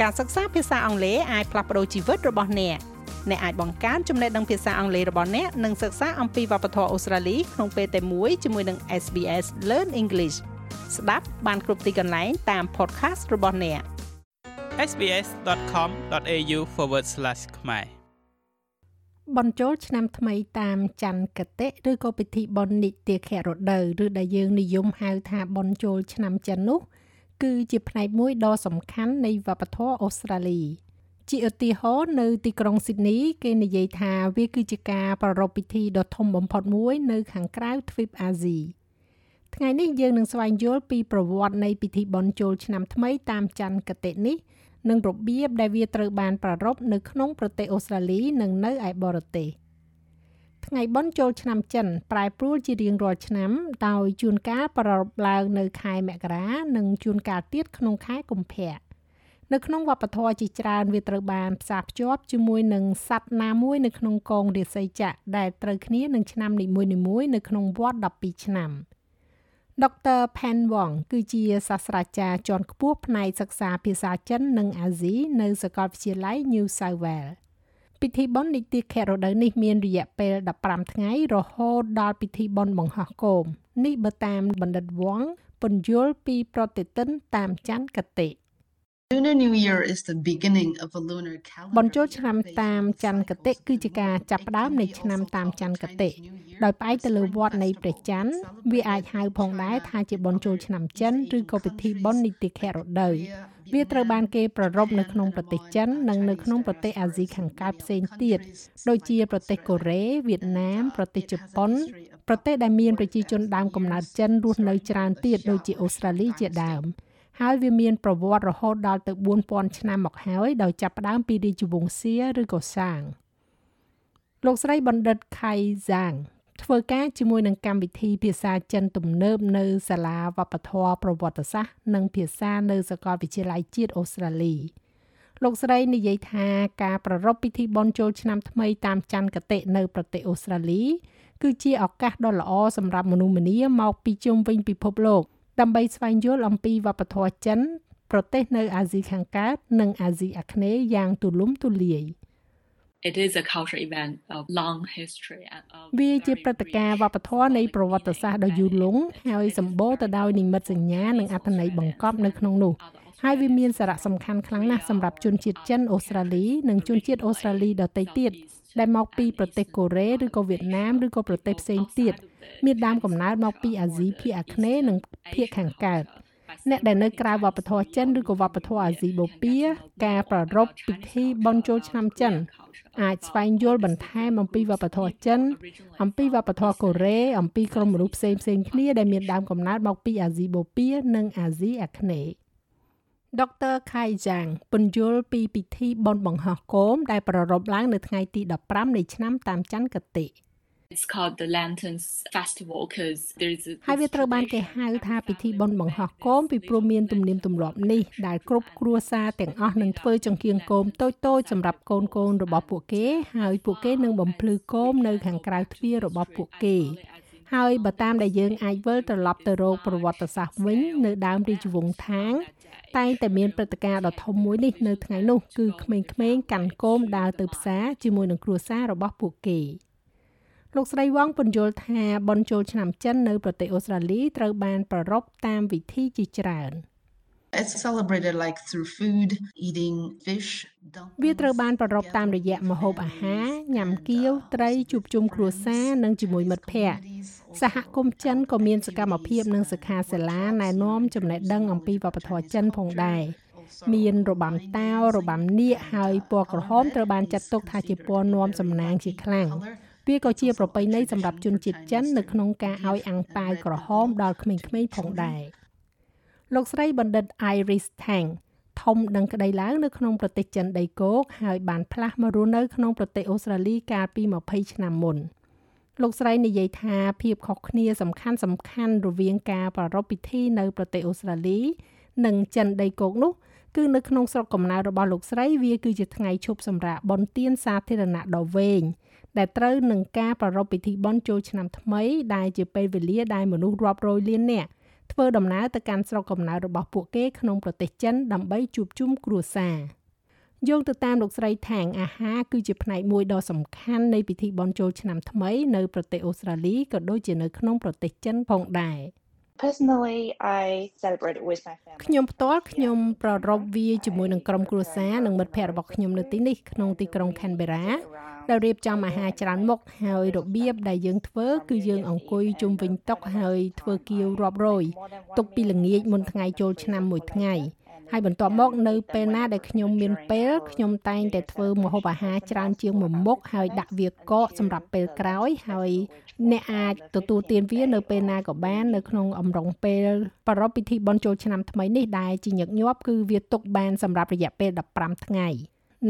ការសិក្សាភាសាអង់គ្លេសអាចផ្លាស់ប្ដូរជីវិតរបស់អ្នកអ្នកអាចបង្កើនចំណេះដឹងភាសាអង់គ្លេសរបស់អ្នកនិងសិក្សាអំពីវប្បធម៌អូស្ត្រាលីក្នុងពេលតែមួយជាមួយនឹង SBS Learn English ស្ដាប់បានគ្រប់ទីកន្លែងតាម podcast របស់អ្នក sbs.com.au/ ខ្មែរបញ្ចូលឆ្នាំថ្មីតាមច័ន្ទគតិឬក៏ពិធីបុណ្យនិទាខរដូវឬដែលយើងនិយមហៅថាបុណ្យចូលឆ្នាំចិននោះ គឺជាផ្នែកមួយដ៏សំខាន់នៃវប្បធម៌អូស្ត្រាលីជាឧទាហរណ៍នៅទីក្រុងស៊ីដនី គេនិយាយថាវាគឺជាការប្រារព្ធពិធីដ៏ធំបំផុតមួយនៅខាងក្រៅទ្វីបអាស៊ីថ្ងៃនេះយើងនឹងស្វែងយល់ពីប្រវត្តិនៃពិធីបុណ្យចូលឆ្នាំថ្មីតាមច័ន្ទគតិនេះនិងរបៀបដែលវាត្រូវបានប្រារព្ធនៅក្នុងប្រទេសអូស្ត្រាលីនិងនៅឯបរទេស ថ្ងៃបុណ្យចូលឆ្នាំចិនប្រែប្រួលជារៀងរាល់ឆ្នាំដោយជួនកាលប្រារព្ធឡើងនៅខែមករានិងជួនកាលទៀតក្នុងខែកុម្ភៈនៅក្នុងវប្បធម៌ជាច្រើនវាត្រូវបានផ្សារភ្ជាប់ជាមួយនឹងសត្វណាមួយនៅក្នុងកងរាសីចក្រដែលត្រូវគ្នានឹងឆ្នាំនីមួយៗនៅក្នុងវត្ត12ឆ្នាំ។ដុកទ័រ Pen Wong គឺជាសាស្ត្រាចារ្យជាន់ខ្ពស់ផ្នែកសិក្សាភាសាចិននិងអាស៊ីនៅសាកលវិទ្យាល័យ New South Wales ពិធីបុណ្យនីតិខែរដូវនេះមានរយៈពេល15ថ្ងៃរហូតដល់ពិធីបុណ្យបង្ហោះគោមនេះបើតាមបណ្ឌិតវងពន្យល់ពីប្រតិទិនតាមច័ន្ទគតិ Lunar New Year is the beginning of a lunar calendar. បញ្ចូលឆ្នាំតាមច័ន្ទគតិគឺជាការចាប់ផ្ដើមនៃឆ្នាំតាមច័ន្ទគតិដោយផ្អែកទៅលើវត្តនៃព្រះច័ន្ទវាអាចហៅផងដែរថាជាបុណ្យចូលឆ្នាំចិនឬក៏ពិធីបុណ្យនីតិខែរដូវ វាត្រូវបានគេប្រារព្ធនៅក្នុងប្រទេសចិននិងនៅក្នុងប្រទេសអាស៊ីខាងកើតផ្សេងទៀតដូចជាប្រទេសកូរ៉េវៀតណាម ប្រទេសជប៉ុនប្រទេសដែលមានប្រជាជនដើមកំណើតចិនរស់នៅច្រើនទៀតដូចជាអូស្ត្រាលីជាដើម។ហើយវាមានប្រវត្តិរហូតដល់ទៅ4000ឆ្នាំមកហើយដោយចាប់ផ្ដើមពីរាជវង្សសៀឬក៏សាងលោកស្រីបណ្ឌិតខៃហ្សាង ធ្វើការជាមួយនឹងកម្មវិធីភាសាចិនទំនើបនៅសាលាវប្បធម៌ប្រវត្តិសាស្ត្រនិងភាសានៅសាកលវិទ្យាល័យជាតិអូស្ត្រាលីលោកស្រីនិយាយថាការប្រារព្ធពិធីបុណ្យចូលឆ្នាំថ្មីតាមច័ន្ទគតិនៅប្រទេសអូស្ត្រាលី គឺជាឱកាសដ៏ល្អសម្រាប់មនុស្សម្នាមកពីជុំវិញពិភពលោក ដើម្បីស្វែងយល់អំពីវប្បធម៌ចិន ប្រទេសនៅអាស៊ីខាងកើតនិងអាស៊ីអាគ្នេយ៍យ៉ាងទូលំទូលាយ It is a cultural event of long history and of វាជាព្រឹត្តិការណ៍វប្បធម៌នៃប្រវត្តិសាស្ត្រដ៏យូរលង់ហើយសម្បូរទៅដោយនិមិត្តសញ្ញានិងអត្ថន័យបង្កប់នៅក្នុងនោះហើយវាមានសារៈសំខាន់ខ្លាំងណាស់សម្រាប់ជនជាតិចិនអូស្ត្រាលីនិងជនជាតិអូស្ត្រាលីដទៃទៀតដែលមកពីប្រទេសកូរ៉េឬក៏វៀតណាមឬក៏ប្រទេសផ្សេងទៀតមានដើមកំណើតមកពីអាស៊ីភាគអាគ្នេយ៍និងភាគខាងកើត អ្នកដែលនៅក្រៅវប្បធម៌ចិនឬក៏វប្បធម៌អាស៊ីបូព៌ាការប្រារព្ធពិធីបុណ្យចូលឆ្នាំចិន អាចស្វែងយល់បន្ថែមអំពីវប្បធម៌ចិន អំពីវប្បធម៌កូរ៉េអំពីក្រុមមនុស្សផ្សេងផ្សេងគ្នាដែលមានដើមកំណើតមកពីអាស៊ីបូព៌ានិងអាស៊ីអាគ្នេយ៍ដុកទ័រខៃយ៉ាងពន្យល់ពីពិធីបុណ្យបង្ហោះគោមដែលប្រារព្ធឡើងនៅថ្ងៃទី15នៃឆ្នាំតាមច័ន្ទគតិ It's called the Lanterns Festival because there is a ហើយវាត្រូវបានគេហៅថាពិធីបុណ្យបង្ហោះគោមពីព្រោះមានទំនៀមទម្លាប់នេះដែលគ្រប់គ្រួសារទាំងអស់នឹងធ្វើចង្គៀងគោមតូចៗសម្រាប់កូនកូនរបស់ពួកគេ ហើយពួកគេនឹងបំភ្លឺគោមនៅខាងក្រៅទ្វាររបស់ពួកគេហើយបើតាមដែលយើងអាចវិលត្រឡប់ទៅរកប្រវត្តិសាស្ត្រវិញនៅដើមរាជវង្សថាងតែងតែមានព្រឹត្តិការណ៍ដ៏ធំមួយនេះនៅថ្ងៃនោះគឺក្មេងៗកាន់គោមដើរទៅផ្សារជាមួយនឹងគ្រួសាររបស់ពួកគេ លោកស្រីវងពន្យល់ថាបុណ្យចូលឆ្នាំចិននៅប្រទេសអូស្ត្រាលីត្រូវបានប្រារព្ធតាមវិធីជាច្រើន It's celebrated like through food, eating fish, វាត្រូវបានប្រារព្ធតាមរយៈម្ហូបអាហារញ៉ាំគៀវត្រីជួបជុំគ្រួសារនិងជាមួយមិត្តភ័ក្តិសហគមន៍ចិនក៏មានសកម្មភាពនិងសិក្ខាសាលាណែនាំចំណេះដឹងអំពីវប្បធម៌ចិនផងដែរមានរបាំតោរបាំនាគហើយពណ៌ក្រហមត្រូវបានចាត់ទុកថាជាពណ៌នាំសំណាងជាខ្លាំង វាក៏ជាប្រពៃណីសម្រាប់ជនជាតិចិននៅក្នុងការឲ្យអាំងប៉ាវក្រហមដល់ក្មេងៗផងដែរលោកស្រីបណ្ឌិត Iris Tang ធំដឹងក្តីឡើងនៅក្នុងប្រទេសចិនដីគោកហើយបានផ្លាស់មករស់នៅក្នុងប្រទេសអូស្ត្រាលីកាលពី20ឆ្នាំមុនលោកស្រីនិយាយថាភាពខុសគ្នាសំខាន់សំខាន់រវាងការប្រារព្ធពិធីនៅប្រទេសអូស្ត្រាលី និងចិនដីគោកនោះគឺនៅក្នុងស្រុកកំណើតរបស់លោកស្រីវាគឺជាថ្ងៃឈប់សម្រាកបុណ្យទានសាធារណៈដ៏វែង ដែលត្រូវនឹងការប្រារព្ធពិធីបុណ្យចូលឆ្នាំថ្មី ដែលជាពេលវេលាដែលមនុស្សរាប់រយលាននាក់ធ្វើដំណើរទៅកាន់ស្រុកកំណើតរបស់ពួកគេក្នុងប្រទេសចិនដើម្បីជួបជុំគ្រួសារយោងទៅតាមលោកស្រីថាងអាហារគឺជាផ្នែកមួយដ៏សំខាន់នៃពិធីបុណ្យចូលឆ្នាំថ្មីនៅប្រទេសអូស្ត្រាលីក៏ដូចជានៅក្នុងប្រទេសចិនផងដែរ Personally I celebrate it with my family ខ្ញុំផ្ទាល់ខ្ញុំប្រារព្ធវាជាមួយនឹងក្រុមគ្រួសារនិងមិត្តភ័ក្តិរបស់ខ្ញុំនៅទីនេះក្នុងទីក្រុង Canberra ដែលរៀបចំអាហារច្រើនមុខហើយរបៀបដែលយើងធ្វើគឺយើងអង្គុយជុំវិញតុហើយធ្វើគៀវរាប់រយទុកពីល្ងាចមុនថ្ងៃចូលឆ្នាំមួយថ្ងៃ ហើយបន្ទាប់មកនៅពេលណាដែលខ្ញុំមានពេលខ្ញុំតែងតែធ្វើម្ហូបអាហារច្រើនជាងមួយមុខហើយដាក់វាកកសម្រាប់ពេលក្រោយហើយអ្នកអាចទទួលទានវានៅពេលណាក៏បាននៅក្នុងអំឡុងពេលប្រារព្ធពិធីបុណ្យចូលឆ្នាំថ្មីនេះដែលជាញឹកញាប់គឺវាទុកបានសម្រាប់រយៈពេល15ថ្ងៃ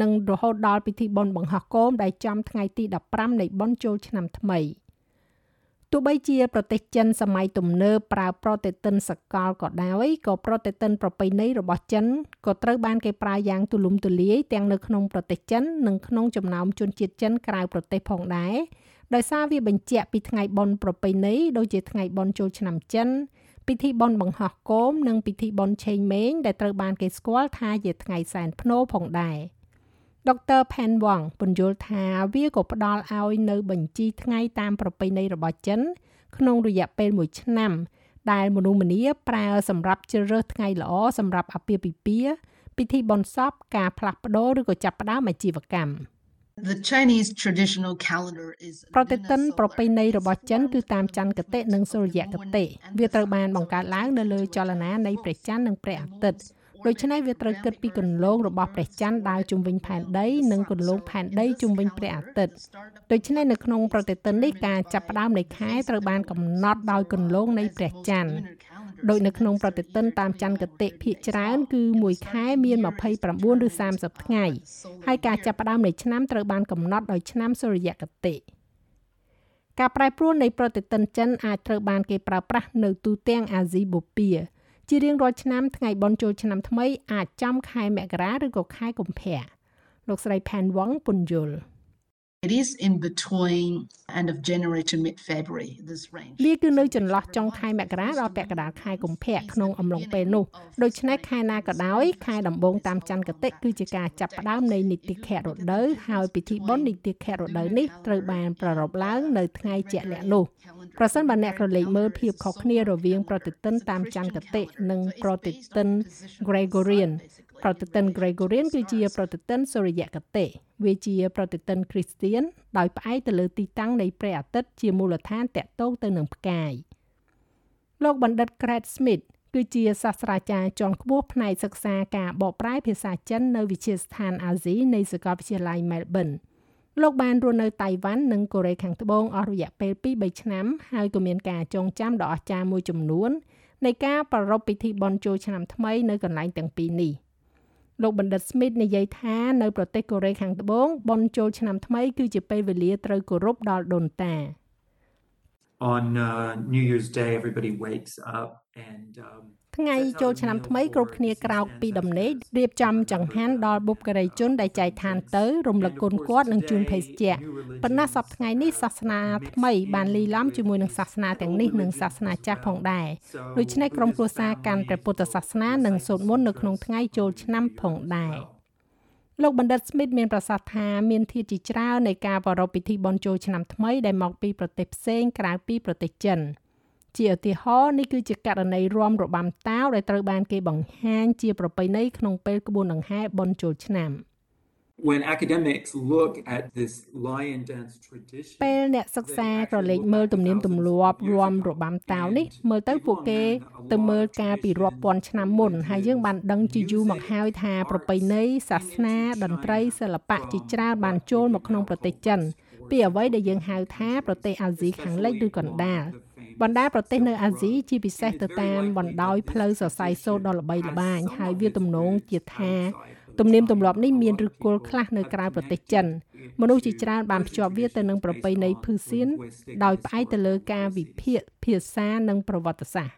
និងរហូតដល់ពិធីបុណ្យបង្ហោះគោមដែលចំថ្ងៃទី15នៃបុណ្យចូលឆ្នាំថ្មី ទោះបីជាប្រទេសចិនសម័យទំនើបប្រើប្រតិទិនសកលក៏ដោយក៏ប្រតិទិនប្រពៃណីរបស់ចិនក៏ត្រូវបានគេប្រើយ៉ាងទូលំទូលាយទាំងនៅក្នុងប្រទេសចិននិងក្នុងចំណោមជនជាតិចិនក្រៅប្រទេសផងដែរដោយសារវាបញ្ជាក់ពីថ្ងៃបុណ្យប្រពៃណីដូចជាថ្ងៃបុណ្យចូលឆ្នាំចិនពិធីបុណ្យបង្ហោះគោមនិងពិធីបុណ្យឆេងម៉េងដែលត្រូវបានគេស្គាល់ថាជាថ្ងៃសែនភ្នោផងដែរ។ ដុកទ័រផែនវ៉ងពន្យល់ថាវាក៏ផ្ដល់ឲ្យនៅបញ្ជីថ្ងៃតាមប្រពៃណីរបស់ចិន ក្នុងរយៈពេល1ឆ្នាំ ដែលមនុស្សម្នាប្រើសម្រាប់ជ្រើសរើសថ្ងៃល្អសម្រាប់អាពាហ៍ពិពាហ៍ពិធីបុណ្យសពការផ្លាស់ប្ដូរឬក៏ចាប់ផ្ដើមអាជីវកម្ម The Chinese traditional calendar is ប្រតិទិនប្រពៃណីរបស់ចិនគឺតាមច័ន្ទគតិនិងសូរ្យគតិវាត្រូវបានបង្កើតឡើងនៅលើចលនានៃព្រះច័ន្ទនិងព្រះអាទិត្យ ដូច្នេះវាត្រូវគិតពីគន្លងរបស់ព្រះច័ន្ទដើរជុំវិញផែនដីនិងគន្លងផែនដីជុំវិញព្រះអាទិត្យដូច្នេះនៅក្នុងប្រតិទិននេះការចាប់ផ្ដើមនៃខែត្រូវបានកំណត់ដោយគន្លងនៃព្រះច័ន្ទដោយនៅក្នុងប្រតិទិនតាមច័ន្ទគតិភាគច្រើន គឺមួយខែមាន29ឬ30ថ្ងៃហើយការចាប់ផ្ដើមនៃឆ្នាំត្រូវបានកំណត់ដោយឆ្នាំសូរ្យគតិការប្រែប្រួលនៃប្រតិទិនចិនអាចត្រូវបានគេប្រើប្រាស់នៅទូទាំងអាស៊ីបូព៌ា ជារៀងរាល់ឆ្នាំថ្ងៃបុណ្យចូលឆ្នាំថ្មីអាចចំខែមករាឬក៏ខែកុម្ភៈលោកស្រី Pan Wong ពន្យល់ It is in between end of January to mid February this range. វាគឺនៅចន្លោះចុងខែមករាដល់ពាក់កណ្ដាលខែកុម្ភៈក្នុងអំឡុងពេលនោះដូច្នេះខែណាក៏ដោយខែដំបូងតាមច័ន្ទគតិគឺជាការចាប់ផ្ដើមនៃនីតិខៈរដូវហើយពិធីបុណ្យនីតិខៈរដូវនេះត្រូវបានប្រារព្ធឡើងនៅថ្ងៃជាក់លាក់នោះ ប្រសិនបើអ្នកក្រឡេកមើលភាពខុសគ្នារវាង ប្រតិទិនតាមច័ន្ទគតិនិងប្រតិទិន Gregorian ប្រតិទិន Gregorian គឺជាប្រតិទិនសូរ្យគតិវាជាប្រតិទិនគ្រីស្ទៀនដោយផ្អែកទៅលើទីតាំងនៃព្រះអាទិត្យជាមូលដ្ឋានតាក់ទងទៅនឹងផ្កាយលោកបណ្ឌិត Craig Smith គឺជាសាស្ត្រាចារ្យជាន់ខ្ពស់ផ្នែកសិក្សាការបកប្រែភាសាចិននៅវិទ្យាស្ថានអាស៊ីនៃសាកលវិទ្យាល័យ Melbourne លោកបានរស់នៅតៃវ៉ាន់និងកូរ៉េខាងត្បូងអស់រយៈពេល2-3ឆ្នាំហើយក៏មានការចងចាំដ៏អស្ចារ្យមួយចំនួននៃការប្រារព្ធពិធីបុណ្យចូលឆ្នាំថ្មីនៅកន្លែងទាំងពីរនេះលោកបណ្ឌិត Smith និយាយថានៅប្រទេសកូរ៉េខាងត្បូងបុណ្យចូលឆ្នាំថ្មីគឺជាពេលវេលាត្រូវគោរពដល់ដូនតា On uh, New Year's Day everybody wakes up and um ថ្ងៃចូលឆ្នាំថ្មីគ្រប់គ្នាក្រោកពីដំណេករៀបចំចង្ហាន់ដល់បុព្វការីជនដែលចែកឋានទៅរំលឹកគុណគាត់និងជូនភេសជ្ជៈប៉ុន្តែសប្តាហ៍ថ្ងៃនេះសាសនាថ្មីបានលីឡំជាមួយនឹងសាសនាទាំងនេះនិងសាសនាចាស់ផងដែរដូច្នេះក្រុមគ្រួសារកាន់ព្រះពុទ្ធសាសនានិងសូត្រមន្តនៅក្នុងថ្ងៃចូលឆ្នាំផងដែរ លោកបណ្ឌិត Smith មានប្រសាសន៍ថាមានធាតុជាច្រើននៃការប្រារព្ធពិធីបុណ្យចូលឆ្នាំថ្មីដែលមកពីប្រទេសផ្សេងក្រៅពីប្រទេសចិន។ជាឧទាហរណ៍នេះគឺជាករណីរំរបាំតាវដែលត្រូវបានគេបង្ហាញជាប្រពៃណីក្នុងពេលក្បួនដង្ហែបុណ្យចូលឆ្នាំ when academics look at this lion dance tradition ពេលអ្នកសិក្សាក្រឡេកមើលទំនៀមទម្លាប់រំរបាំតាវនេះមើលទៅពួកគេទៅមើលការពីរាប់ពាន់ឆ្នាំមុនហើយយើងបានដឹងជាយូរមកហើយថាប្រពៃណីសាសនាតន្ត្រីសិល្បៈជាច្រើនបានចូលមកក្នុងប្រទេសចិនពីអ្វីដែលយើងហៅថាប្រទេសអាស៊ីខាងលិចឬកណ្ដាលបណ្ដាប្រទេសនៅអាស៊ីជាពិសេសទៅតាមបណ្ដោយផ្លូវសរសៃសូត្រដ៏ល្បីល្បាញហើយវាទំនងជាថា ទំនៀមទម្លាប់នេះមានឫសគល់ខ្លះនៅក្រៅប្រទេសចិនមនុស្សជាច្រើនបានភ្ជាប់វាទៅនឹងប្រពៃណីភឺសៀនដោយផ្អែកទៅលើការវិភាគភាសានិងប្រវត្តិសាស្ត្រ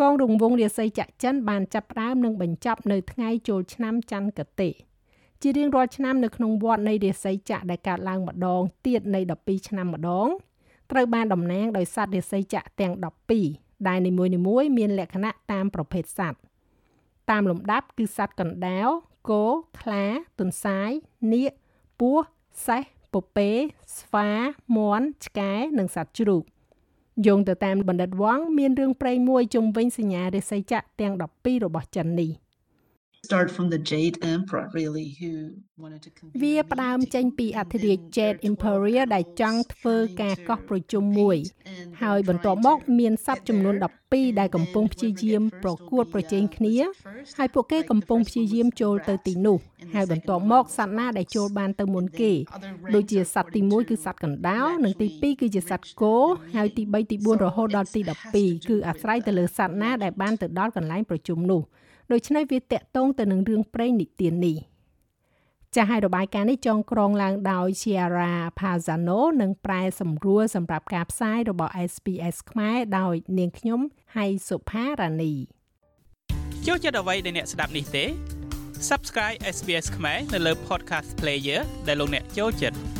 កងរង្វង់រាសីចាក់ចិនបានចាប់ផ្ដើមនិងបញ្ចប់នៅថ្ងៃចូលឆ្នាំច័ន្ទគតិជារៀងរាល់ឆ្នាំនៅក្នុងវត្តនៃរាសីចាក់ដែលកើតឡើងម្ដងទៀតនៃ12ឆ្នាំម្ដងត្រូវបានតំណាងដោយសត្វរាសីចក្រទាំង12ដែលនីមួយៗមានលក្ខណៈតាមប្រភេទសត្វតាមលំដាប់គឺសត្វកណ្ដាវ គោខ្លាទន្សាយនាគពស់សេះពពែស្វាមាន់ឆ្កែនិងសត្វជ្រូកយោងទៅតាមបណ្ឌិតវ៉ងមានរឿងព្រេងមួយជុំវិញសញ្ញារិស័យចក្រទាំង12របស់ចិននេះ។ វាផ្ដើមចេញពីអធិរាជ Jade Emperor ដែលចង់ធ្វើការកោះប្រជុំមួយ ហើយបន្ទាប់មកមានសត្វចំនួន12ដែលកំពុងព្យាយាមប្រកួតប្រជែងគ្នា ហើយពួកគេកំពុងព្យាយាមចូលទៅទីនោះ ហើយបន្ទាប់មកសត្វណាដែលចូលបានទៅមុនគេ ដូចជាសត្វទី1គឺសត្វកណ្ដោ និងទី2គឺជាសត្វគោហើយទី3ទី4រហូតដល់ទី12គឺអាស្រ័យទៅលើសត្វណាដែលបានទៅដល់កន្លែងប្រជុំនោះ ដូច្នេះវាតកតងទៅនឹងរឿងព្រេងនិទាននេះចាស់ឲ្យរបាយការណ៍នេះចងក្រងឡើងដោយ Chiara Pazano និងប្រែសម្រួលសម្រាប់ការផ្សាយរបស់ SPS ខ្មែរដោយនាងខ្ញុំហៃសុផារ៉ានីចូលចិត្តអ្វីដែលអ្នកស្ដាប់នេះទេ Subscribe SBS ខ្មែរនៅលើ Podcast Player ដែលលោកអ្នកចូលចិត្ត